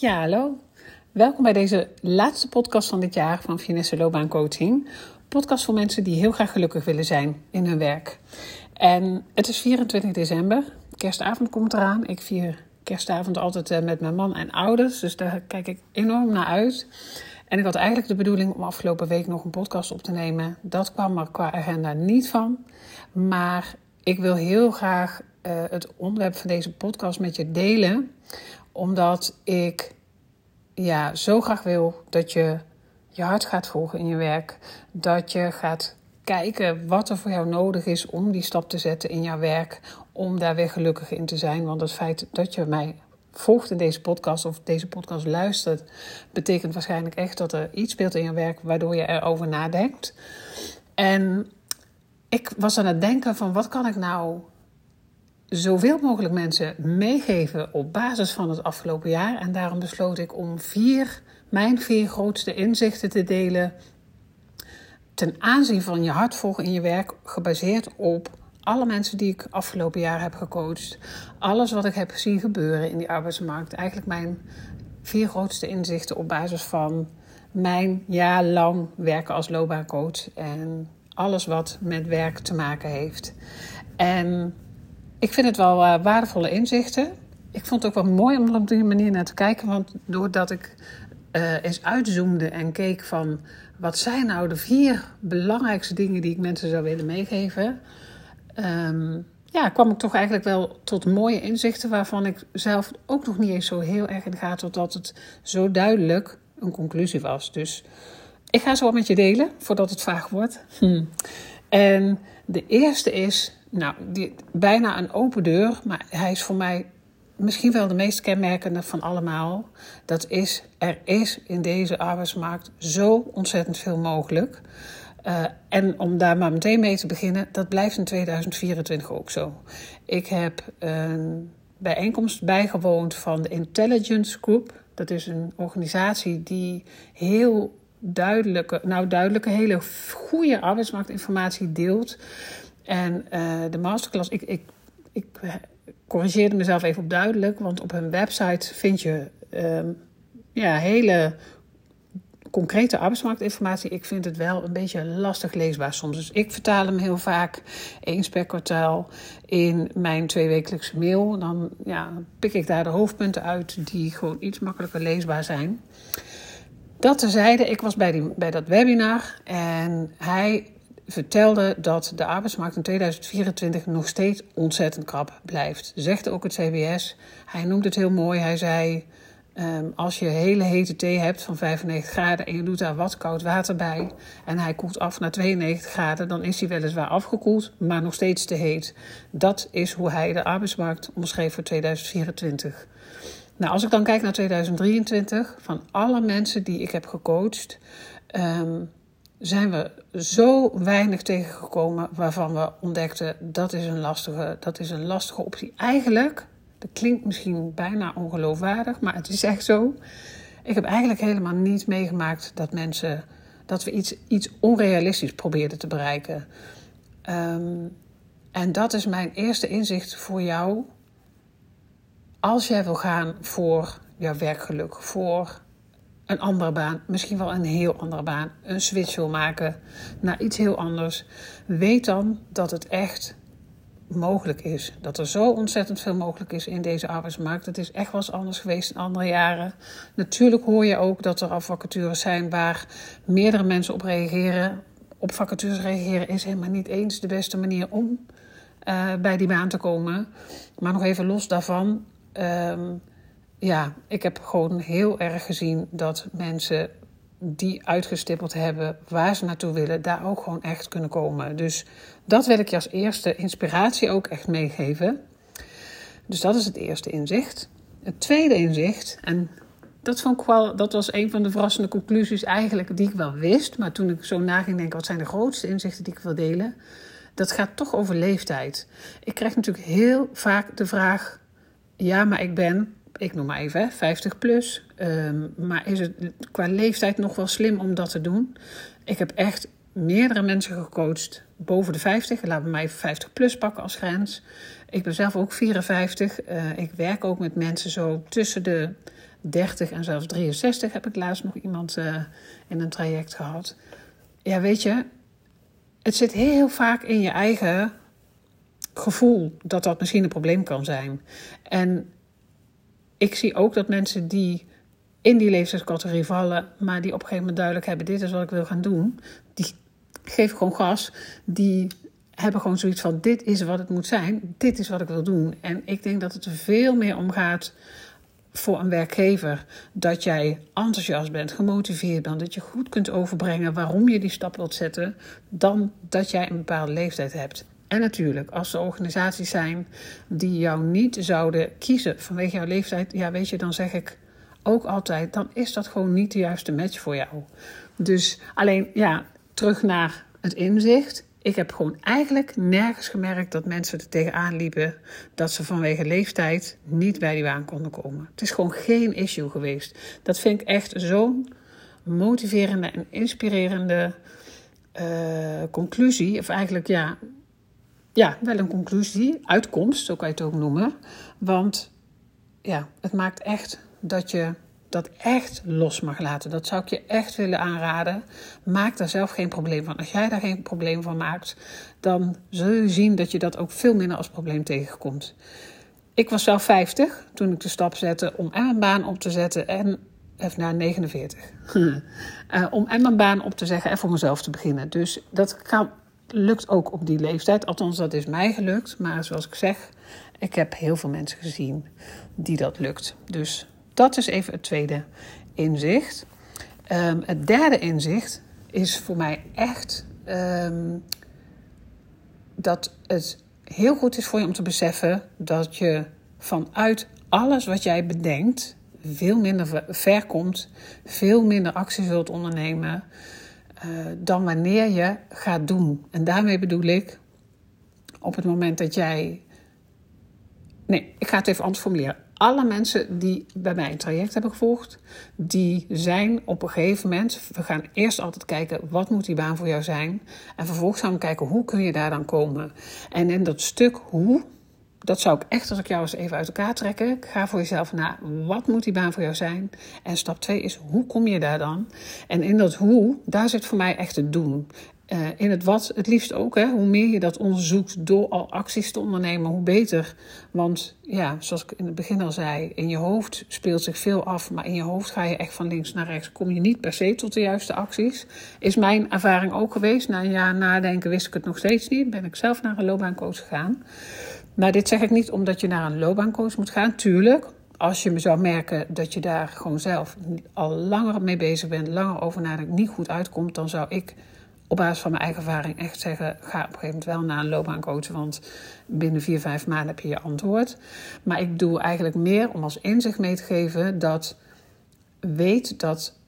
Ja, hallo. Welkom bij deze laatste podcast van dit jaar van Finesse Loopbaan Coaching. Podcast voor mensen die heel graag gelukkig willen zijn in hun werk. En het is 24 december. Kerstavond komt eraan. Ik vier kerstavond altijd eh, met mijn man en ouders. Dus daar kijk ik enorm naar uit. En ik had eigenlijk de bedoeling om afgelopen week nog een podcast op te nemen. Dat kwam er qua agenda niet van. Maar ik wil heel graag uh, het onderwerp van deze podcast met je delen. Omdat ik ja, zo graag wil dat je je hart gaat volgen in je werk. Dat je gaat kijken wat er voor jou nodig is om die stap te zetten in jouw werk. Om daar weer gelukkig in te zijn. Want het feit dat je mij volgt in deze podcast of deze podcast luistert, betekent waarschijnlijk echt dat er iets speelt in je werk waardoor je erover nadenkt. En ik was aan het denken van wat kan ik nou zoveel mogelijk mensen meegeven op basis van het afgelopen jaar. En daarom besloot ik om vier, mijn vier grootste inzichten te delen. Ten aanzien van je hart volgen in je werk, gebaseerd op alle mensen die ik afgelopen jaar heb gecoacht. Alles wat ik heb zien gebeuren in die arbeidsmarkt. Eigenlijk mijn vier grootste inzichten op basis van mijn jaar lang werken als loopbaancoach. En alles wat met werk te maken heeft. En ik vind het wel uh, waardevolle inzichten. Ik vond het ook wel mooi om op die manier naar te kijken. Want doordat ik uh, eens uitzoomde en keek van... wat zijn nou de vier belangrijkste dingen die ik mensen zou willen meegeven... Um, ja, kwam ik toch eigenlijk wel tot mooie inzichten... waarvan ik zelf ook nog niet eens zo heel erg in de gaten... totdat het zo duidelijk een conclusie was. Dus ik ga ze wat met je delen, voordat het vaag wordt. Hm. En de eerste is nou, die, bijna een open deur, maar hij is voor mij misschien wel de meest kenmerkende van allemaal. Dat is, er is in deze arbeidsmarkt zo ontzettend veel mogelijk. Uh, en om daar maar meteen mee te beginnen, dat blijft in 2024 ook zo. Ik heb een bijeenkomst bijgewoond van de Intelligence Group. Dat is een organisatie die heel duidelijke, nou duidelijke, hele goede arbeidsmarktinformatie deelt. En uh, de masterclass, ik, ik, ik corrigeerde mezelf even op duidelijk, want op hun website vind je um, ja, hele concrete arbeidsmarktinformatie. Ik vind het wel een beetje lastig leesbaar soms. Dus ik vertaal hem heel vaak eens per kwartaal in mijn tweewekelijkse mail. Dan ja, pik ik daar de hoofdpunten uit die gewoon iets makkelijker leesbaar zijn. Dat terzijde, ik was bij, die, bij dat webinar en hij vertelde dat de arbeidsmarkt in 2024 nog steeds ontzettend krap blijft. Zegt ook het CBS. Hij noemt het heel mooi. Hij zei: um, Als je hele hete thee hebt van 95 graden en je doet daar wat koud water bij en hij koelt af naar 92 graden, dan is hij weliswaar afgekoeld, maar nog steeds te heet. Dat is hoe hij de arbeidsmarkt omschreef voor 2024. Nou, als ik dan kijk naar 2023, van alle mensen die ik heb gecoacht, um, zijn we zo weinig tegengekomen waarvan we ontdekten dat is een lastige, dat is een lastige optie. Eigenlijk, dat klinkt misschien bijna ongeloofwaardig, maar het is echt zo. Ik heb eigenlijk helemaal niet meegemaakt dat mensen dat we iets, iets onrealistisch probeerden te bereiken. Um, en dat is mijn eerste inzicht voor jou. Als jij wil gaan voor jouw werkgeluk, voor een andere baan, misschien wel een heel andere baan, een switch wil maken naar iets heel anders, weet dan dat het echt mogelijk is. Dat er zo ontzettend veel mogelijk is in deze arbeidsmarkt. Het is echt eens anders geweest in andere jaren. Natuurlijk hoor je ook dat er vacatures zijn waar meerdere mensen op reageren. Op vacatures reageren is helemaal niet eens de beste manier om uh, bij die baan te komen. Maar nog even los daarvan. Um, ja, ik heb gewoon heel erg gezien dat mensen die uitgestippeld hebben waar ze naartoe willen, daar ook gewoon echt kunnen komen. Dus dat wil ik je als eerste inspiratie ook echt meegeven. Dus dat is het eerste inzicht. Het tweede inzicht, en dat, vond ik wel, dat was een van de verrassende conclusies eigenlijk die ik wel wist. Maar toen ik zo na ging denken, wat zijn de grootste inzichten die ik wil delen? Dat gaat toch over leeftijd. Ik krijg natuurlijk heel vaak de vraag, ja, maar ik ben ik noem maar even, 50 plus. Um, maar is het qua leeftijd nog wel slim om dat te doen? Ik heb echt meerdere mensen gecoacht boven de 50. Laten we mij 50 plus pakken als grens. Ik ben zelf ook 54. Uh, ik werk ook met mensen zo tussen de 30 en zelfs 63 heb ik laatst nog iemand uh, in een traject gehad. Ja, weet je, het zit heel vaak in je eigen gevoel dat dat misschien een probleem kan zijn. En ik zie ook dat mensen die in die leeftijdscategorie vallen, maar die op een gegeven moment duidelijk hebben: dit is wat ik wil gaan doen, die geven gewoon gas. Die hebben gewoon zoiets van: dit is wat het moet zijn, dit is wat ik wil doen. En ik denk dat het er veel meer om gaat voor een werkgever dat jij enthousiast bent, gemotiveerd bent, dat je goed kunt overbrengen waarom je die stap wilt zetten, dan dat jij een bepaalde leeftijd hebt. En natuurlijk, als er organisaties zijn die jou niet zouden kiezen vanwege jouw leeftijd, ja, weet je, dan zeg ik ook altijd, dan is dat gewoon niet de juiste match voor jou. Dus alleen, ja, terug naar het inzicht. Ik heb gewoon eigenlijk nergens gemerkt dat mensen er tegenaan liepen dat ze vanwege leeftijd niet bij die baan konden komen. Het is gewoon geen issue geweest. Dat vind ik echt zo'n motiverende en inspirerende uh, conclusie. Of eigenlijk ja, ja, wel een conclusie, uitkomst, zo kan je het ook noemen. Want ja, het maakt echt dat je dat echt los mag laten. Dat zou ik je echt willen aanraden. Maak daar zelf geen probleem van. Als jij daar geen probleem van maakt, dan zul je zien dat je dat ook veel minder als probleem tegenkomt. Ik was zelf 50 toen ik de stap zette om en een baan op te zetten en even naar 49. uh, om en mijn baan op te zeggen en voor mezelf te beginnen. Dus dat kan, lukt ook op die leeftijd. Althans, dat is mij gelukt. Maar zoals ik zeg, ik heb heel veel mensen gezien die dat lukt. Dus dat is even het tweede inzicht. Um, het derde inzicht is voor mij echt um, dat het heel goed is voor je om te beseffen dat je vanuit alles wat jij bedenkt veel minder ver komt, veel minder actie zult ondernemen uh, dan wanneer je gaat doen. En daarmee bedoel ik op het moment dat jij. Nee, ik ga het even anders formuleren alle mensen die bij mij een traject hebben gevolgd, die zijn op een gegeven moment. We gaan eerst altijd kijken wat moet die baan voor jou zijn. En vervolgens gaan we kijken hoe kun je daar dan komen. En in dat stuk hoe, dat zou ik echt als ik jou eens even uit elkaar trekken. Ga voor jezelf na, wat moet die baan voor jou zijn? En stap 2 is, hoe kom je daar dan? En in dat hoe, daar zit voor mij echt het doen. Uh, in het wat het liefst ook. Hè. Hoe meer je dat onderzoekt door al acties te ondernemen, hoe beter. Want ja, zoals ik in het begin al zei, in je hoofd speelt zich veel af. Maar in je hoofd ga je echt van links naar rechts. Kom je niet per se tot de juiste acties. Is mijn ervaring ook geweest. Na een jaar nadenken wist ik het nog steeds niet. Ben ik zelf naar een loopbaancoach gegaan. Maar dit zeg ik niet omdat je naar een loopbaancoach moet gaan. Tuurlijk, als je me zou merken dat je daar gewoon zelf al langer mee bezig bent, langer over nadenkt, niet goed uitkomt, dan zou ik op basis van mijn eigen ervaring echt zeggen: ga op een gegeven moment wel naar een loopbaancoach, want binnen vier, vijf maanden heb je je antwoord. Maar ik doe eigenlijk meer om als inzicht mee te geven dat weet dat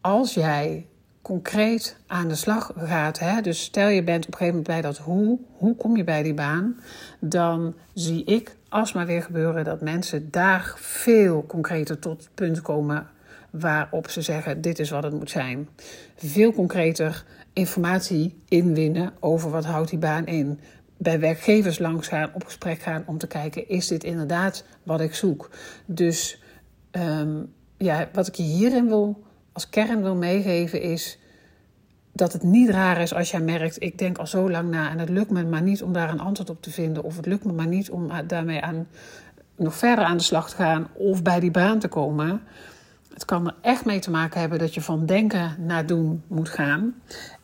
als jij concreet aan de slag gaat, hè, dus stel je bent op een gegeven moment bij dat hoe, hoe kom je bij die baan, dan zie ik alsmaar weer gebeuren dat mensen daar veel concreter tot het punt komen waarop ze zeggen: dit is wat het moet zijn. Veel concreter informatie inwinnen over wat houdt die baan in. Bij werkgevers langs gaan, op gesprek gaan om te kijken: is dit inderdaad wat ik zoek? Dus um, ja, wat ik je hierin wil, als kern wil meegeven is dat het niet raar is als jij merkt: ik denk al zo lang na en het lukt me maar niet om daar een antwoord op te vinden, of het lukt me maar niet om daarmee aan, nog verder aan de slag te gaan of bij die baan te komen. Het kan er echt mee te maken hebben dat je van denken naar doen moet gaan.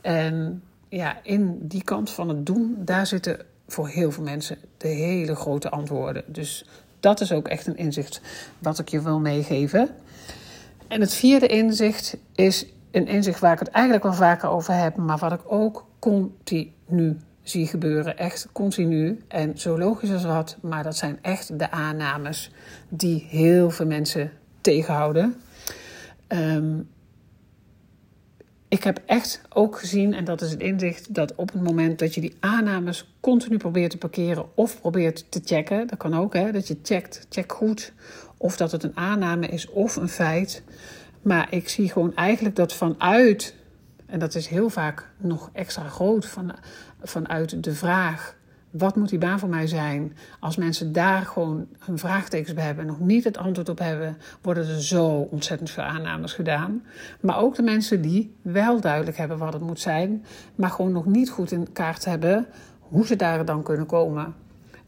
En ja, in die kant van het doen, daar zitten voor heel veel mensen de hele grote antwoorden. Dus dat is ook echt een inzicht wat ik je wil meegeven. En het vierde inzicht is een inzicht waar ik het eigenlijk wel vaker over heb, maar wat ik ook continu zie gebeuren. Echt continu. En zo logisch als wat, maar dat zijn echt de aannames die heel veel mensen tegenhouden. Um, ik heb echt ook gezien, en dat is het inzicht, dat op het moment dat je die aannames continu probeert te parkeren of probeert te checken, dat kan ook, hè, dat je checkt, check goed of dat het een aanname is of een feit. Maar ik zie gewoon eigenlijk dat vanuit, en dat is heel vaak nog extra groot, van, vanuit de vraag wat moet die baan voor mij zijn? Als mensen daar gewoon hun vraagtekens bij hebben en nog niet het antwoord op hebben, worden er zo ontzettend veel aannames gedaan. Maar ook de mensen die wel duidelijk hebben wat het moet zijn, maar gewoon nog niet goed in kaart hebben hoe ze daar dan kunnen komen.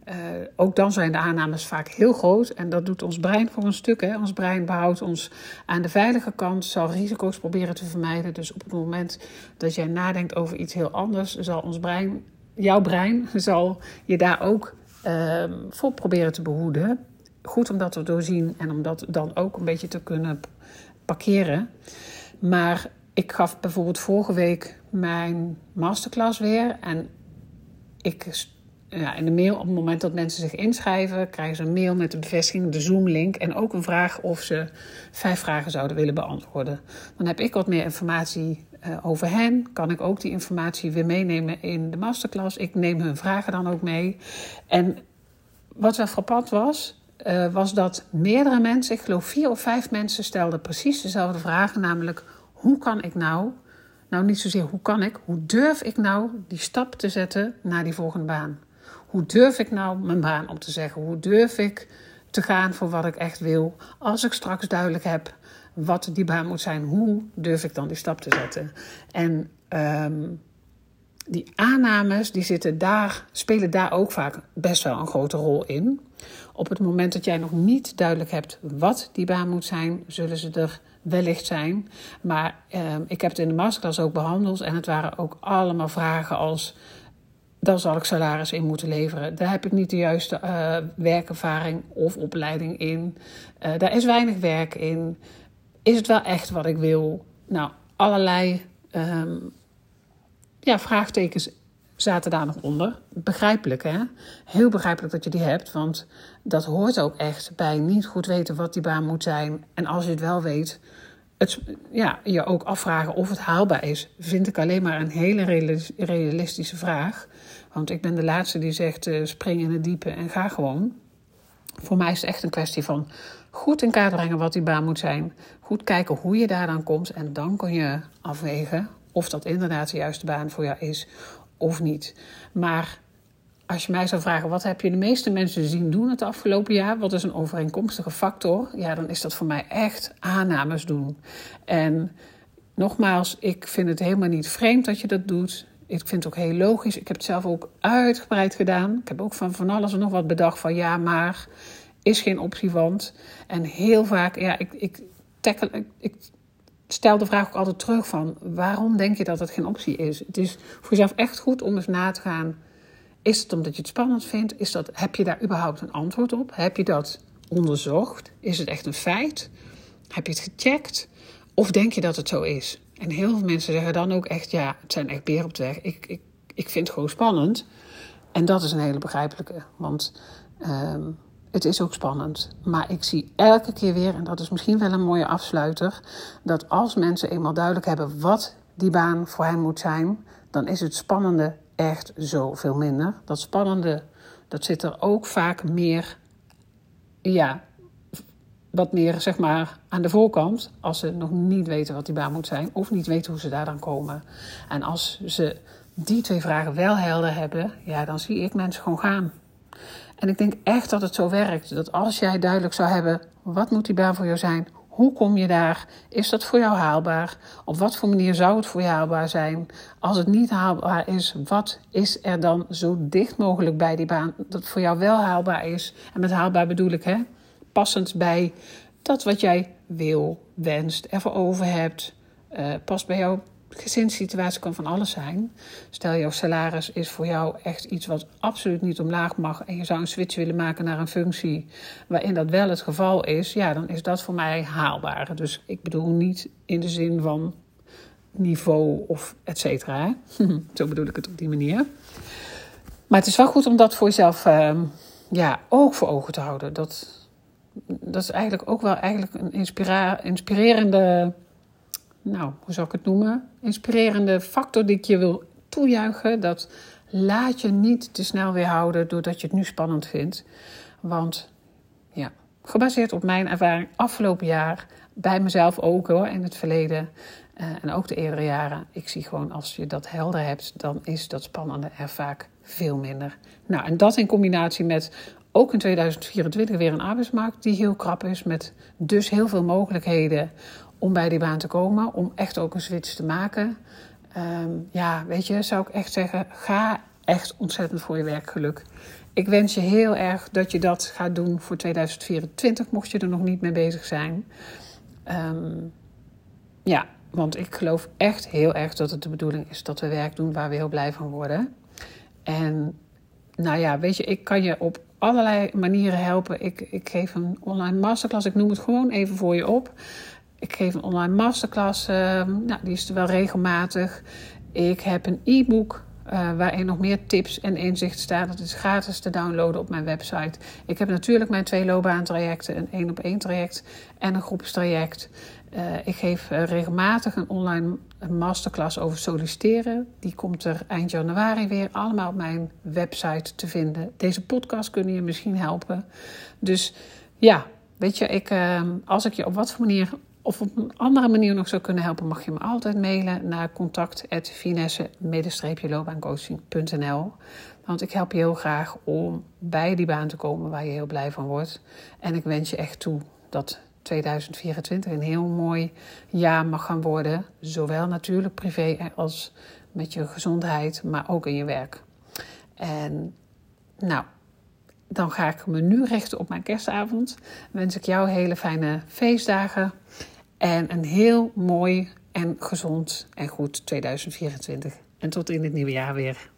Uh, ook dan zijn de aannames vaak heel groot en dat doet ons brein voor een stuk. Hè. Ons brein behoudt ons aan de veilige kant, zal risico's proberen te vermijden. Dus op het moment dat jij nadenkt over iets heel anders, zal ons brein, jouw brein, zal je daar ook uh, voor proberen te behoeden. Goed om dat te doorzien en om dat dan ook een beetje te kunnen parkeren. Maar ik gaf bijvoorbeeld vorige week mijn masterclass weer en ik ja, in de mail, op het moment dat mensen zich inschrijven, krijgen ze een mail met de bevestiging, de Zoom-link en ook een vraag of ze vijf vragen zouden willen beantwoorden. Dan heb ik wat meer informatie uh, over hen. Kan ik ook die informatie weer meenemen in de masterclass. Ik neem hun vragen dan ook mee. En wat wel frappant was, uh, was dat meerdere mensen, ik geloof vier of vijf mensen, stelden precies dezelfde vragen, namelijk hoe kan ik nou nou, niet zozeer hoe kan ik, hoe durf ik nou die stap te zetten naar die volgende baan? Hoe durf ik nou mijn baan op te zeggen? Hoe durf ik te gaan voor wat ik echt wil? Als ik straks duidelijk heb wat die baan moet zijn, hoe durf ik dan die stap te zetten? En um, die aannames die zitten daar, spelen daar ook vaak best wel een grote rol in. Op het moment dat jij nog niet duidelijk hebt wat die baan moet zijn, zullen ze er wellicht zijn. Maar uh, ik heb het in de masterclass ook behandeld en het waren ook allemaal vragen als dan zal ik salaris in moeten leveren. Daar heb ik niet de juiste uh, werkervaring of opleiding in. Uh, daar is weinig werk in. Is het wel echt wat ik wil? Nou, allerlei um, ja, vraagtekens zaten daar nog onder. Begrijpelijk, hè? Heel begrijpelijk dat je die hebt, want dat hoort ook echt bij niet goed weten wat die baan moet zijn. En als je het wel weet, het, ja, je ook afvragen of het haalbaar is, vind ik alleen maar een hele realistische vraag. Want ik ben de laatste die zegt: uh, spring in het diepe en ga gewoon. Voor mij is het echt een kwestie van goed in kaart brengen wat die baan moet zijn. Goed kijken hoe je daar dan komt. En dan kun je afwegen of dat inderdaad de juiste baan voor jou is of niet. Maar als je mij zou vragen, wat heb je de meeste mensen zien doen het afgelopen jaar? Wat is een overeenkomstige factor? Ja, dan is dat voor mij echt aannames doen. En nogmaals, ik vind het helemaal niet vreemd dat je dat doet. Ik vind het ook heel logisch. Ik heb het zelf ook uitgebreid gedaan. Ik heb ook van van alles en nog wat bedacht van ja, maar is geen optie, want. En heel vaak, ja, ik, ik, tackle, ik, stel de vraag ook altijd terug van waarom denk je dat het geen optie is? Het is voor jezelf echt goed om eens na te gaan. Is het omdat je het spannend vindt? Is dat, heb je daar überhaupt een antwoord op? Heb je dat onderzocht? Is het echt een feit? Heb je het gecheckt? Of denk je dat het zo is? En heel veel mensen zeggen dan ook echt, ja, het zijn echt beren op de weg. Ik, ik, ik vind het gewoon spannend. En dat is een hele begrijpelijke. Want um, het is ook spannend. Maar ik zie elke keer weer, en dat is misschien wel een mooie afsluiter, dat als mensen eenmaal duidelijk hebben wat die baan voor hen moet zijn, dan is het spannende echt zoveel minder. Dat spannende, dat zit er ook vaak meer, ja, wat meer zeg maar aan de voorkant. Als ze nog niet weten wat die baan moet zijn of niet weten hoe ze daar dan komen. En als ze die twee vragen wel helder hebben, ja, dan zie ik mensen gewoon gaan. En ik denk echt dat het zo werkt. Dat als jij duidelijk zou hebben, wat moet die baan voor jou zijn? Hoe kom je daar? Is dat voor jou haalbaar? Op wat voor manier zou het voor jou haalbaar zijn? Als het niet haalbaar is, wat is er dan zo dicht mogelijk bij die baan dat voor jou wel haalbaar is? En met haalbaar bedoel ik, hè, passend bij dat wat jij wil, wenst, ervoor over hebt, uh, past bij jou gezinssituatie kan van alles zijn. Stel, jouw salaris is voor jou echt iets wat absoluut niet omlaag mag. en je zou een switch willen maken naar een functie waarin dat wel het geval is. ja, dan is dat voor mij haalbaar. Dus ik bedoel niet in de zin van niveau of et cetera. Zo bedoel ik het op die manier. Maar het is wel goed om dat voor jezelf uh, ja, ook voor ogen te houden. Dat, dat is eigenlijk ook wel eigenlijk een inspirerende nou, hoe zou ik het noemen? Inspirerende factor die ik je wil toejuichen. Dat laat je niet te snel weerhouden doordat je het nu spannend vindt. Want ja, gebaseerd op mijn ervaring afgelopen jaar, bij mezelf ook hoor, in het verleden uh, en ook de eerdere jaren. Ik zie gewoon als je dat helder hebt, dan is dat spannende er vaak veel minder. Nou, en dat in combinatie met ook in 2024 weer een arbeidsmarkt die heel krap is, met dus heel veel mogelijkheden om bij die baan te komen, om echt ook een switch te maken. Ehm, ja, weet je, zou ik echt zeggen, ga echt ontzettend voor je werkgeluk. Ik wens je heel erg dat je dat gaat doen voor 2024, mocht je er nog niet mee bezig zijn. Ehm, ja, want ik geloof echt heel erg dat het de bedoeling is dat we werk doen waar we heel blij van worden. En nou ja, weet je, ik kan je op allerlei manieren helpen. Ik, ik geef een online masterclass, ik noem het gewoon even voor je op. Ik geef een online masterclass, uh, nou, die is er wel regelmatig. Ik heb een e-book uh, waarin nog meer tips en inzicht staan. Dat is gratis te downloaden op mijn website. Ik heb natuurlijk mijn twee loopbaantrajecten, een één op één traject en een groepstraject. Uh, ik geef uh, regelmatig een online masterclass over solliciteren. Die komt er eind januari weer allemaal op mijn website te vinden. Deze podcast kunnen je misschien helpen. Dus ja, weet je, ik, als ik je op wat voor manier of op een andere manier nog zou kunnen helpen, mag je me altijd mailen naar contact.finesse-loopbaancoaching.nl. Want ik help je heel graag om bij die baan te komen waar je heel blij van wordt. En ik wens je echt toe dat 2024 een heel mooi jaar mag gaan worden. Zowel natuurlijk privé als met je gezondheid, maar ook in je werk. En nou, dan ga ik me nu richten op mijn kerstavond. Wens ik jou hele fijne feestdagen. En een heel mooi en gezond en goed 2024. En tot in het nieuwe jaar weer.